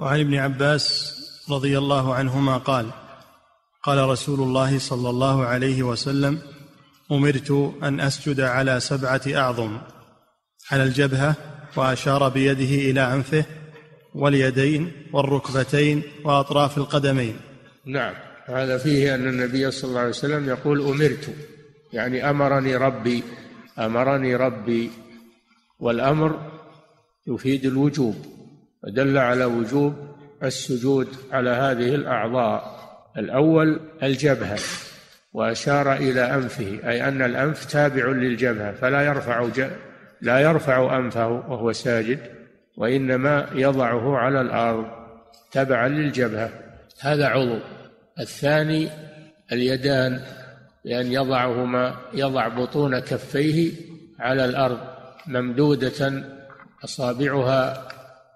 وعن ابن عباس رضي الله عنهما قال قال رسول الله صلى الله عليه وسلم أمرت أن أسجد على سبعة أعظم على الجبهة وأشار بيده إلى أنفه واليدين والركبتين وأطراف القدمين. نعم هذا فيه أن النبي صلى الله عليه وسلم يقول أمرت يعني أمرني ربي أمرني ربي والأمر يفيد الوجوب. ودل على وجوب السجود على هذه الأعضاء. الأول الجبهة وأشار إلى أنفه أي أن الأنف تابع للجبهة فلا يرفع لا يرفع أنفه وهو ساجد وإنما يضعه على الأرض تبعا للجبهة. هذا عضو. الثاني اليدان بأن يضعهما يضع بطون كفيه على الأرض ممدودة أصابعها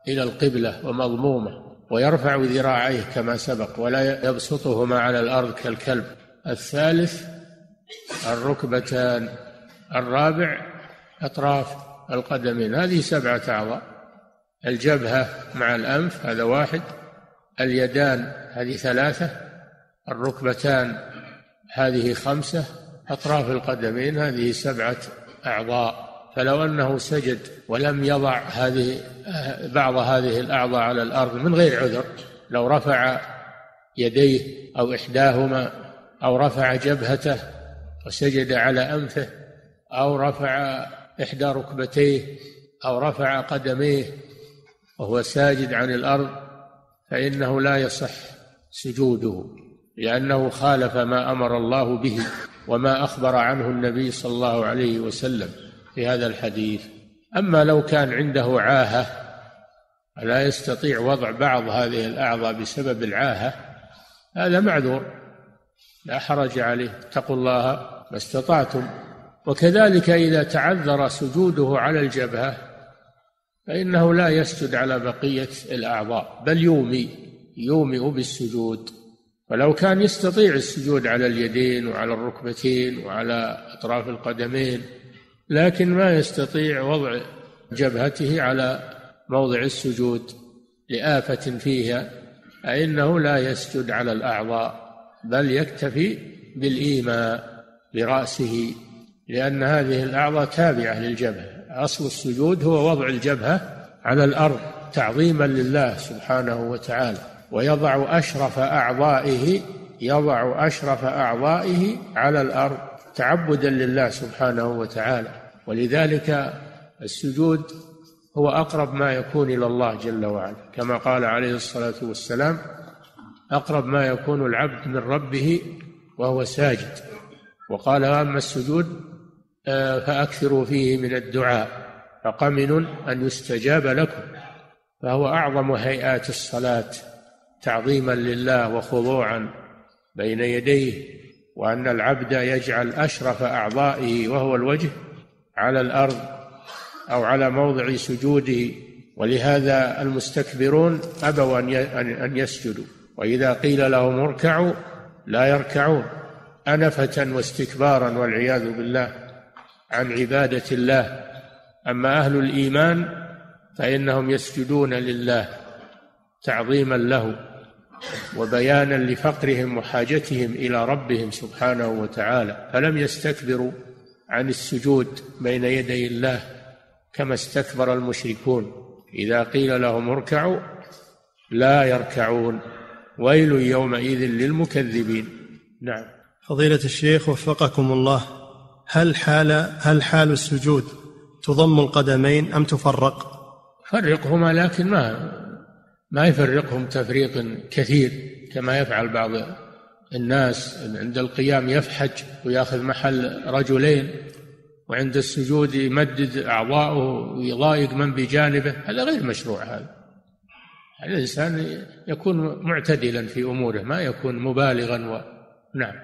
إلى القبلة ومضمومة ويرفع ذراعيه كما سبق ولا يبسطهما على الأرض كالكلب. الثالث الركبتان. الرابع أطراف القدمين. هذه سبعة أعضاء. الجبهة مع الأنف هذا واحد. اليدان هذه ثلاثة. الركبتان هذه خمسة. أطراف القدمين هذه سبعة أعضاء. فلو أنه سجد ولم يضع هذه بعض هذه الأعضاء على الأرض من غير عذر لو رفع يديه أو إحداهما أو رفع جبهته وسجد على أنفه أو رفع إحدى ركبتيه أو رفع قدميه وهو ساجد عن الأرض فإنه لا يصح سجوده لأنه خالف ما أمر الله به وما أخبر عنه النبي صلى الله عليه وسلم. في هذا الحديث. أما لو كان عنده عاهة لا يستطيع وضع بعض هذه الأعضاء بسبب العاهة هذا معذور. لا حرج عليه اتقوا الله ما استطعتم. وكذلك إذا تعذر سجوده على الجبهة فإنه لا يسجد على بقية الأعضاء بل يومي يومئ بالسجود. ولو كان يستطيع السجود على اليدين وعلى الركبتين وعلى أطراف القدمين لكن ما يستطيع وضع جبهته على موضع السجود لآفة فيها فإنه لا يسجد على الأعضاء بل يكتفي بالإيماء برأسه لأن هذه الأعضاء تابعة للجبهة. أصل السجود هو وضع الجبهة على الأرض تعظيما لله سبحانه وتعالى ويضع أشرف أعضائه يضع أشرف أعضائه على الأرض تعبدا لله سبحانه وتعالى. ولذلك السجود هو أقرب ما يكون إلى الله جل وعلا. كما قال عليه الصلاة والسلام أقرب ما يكون العبد من ربه وهو ساجد. وقال أما السجود آه، فأكثروا فيه من الدعاء فقمن أن يستجاب لكم. فهو أعظم هيئات الصلاة تعظيما لله وخضوعا بين يديه وأن العبد يجعل أشرف أعضائه وهو الوجه على الأرض أو على موضع سجوده. ولهذا المستكبرون أبوا أن يسجدوا. وإذا قيل لهم اركعوا لا يركعون. أنفة واستكبارا والعياذ بالله عن عبادة الله. أما أهل الإيمان فإنهم يسجدون لله تعظيما له. وبيانا لفقرهم وحاجتهم إلى ربهم سبحانه وتعالى. فلم يستكبروا عن السجود بين يدي الله كما استكبر المشركون؟ إذا قيل لهم اركعوا لا يركعون. ويل يومئذ للمكذبين. نعم. فضيلة الشيخ وفقكم الله هل حال هل حال السجود تضم القدمين أم تفرق؟ فرقهما لكن ما ما يفرقهم تفريق كثير كما يفعل بعض الناس. عند القيام يفحج ويأخذ محل رجلين وعند السجود يمدد أعضاءه ويضايق من بجانبه. هذا غير مشروع هذا الإنسان يكون معتدلا في أموره ما يكون مبالغا و... نعم.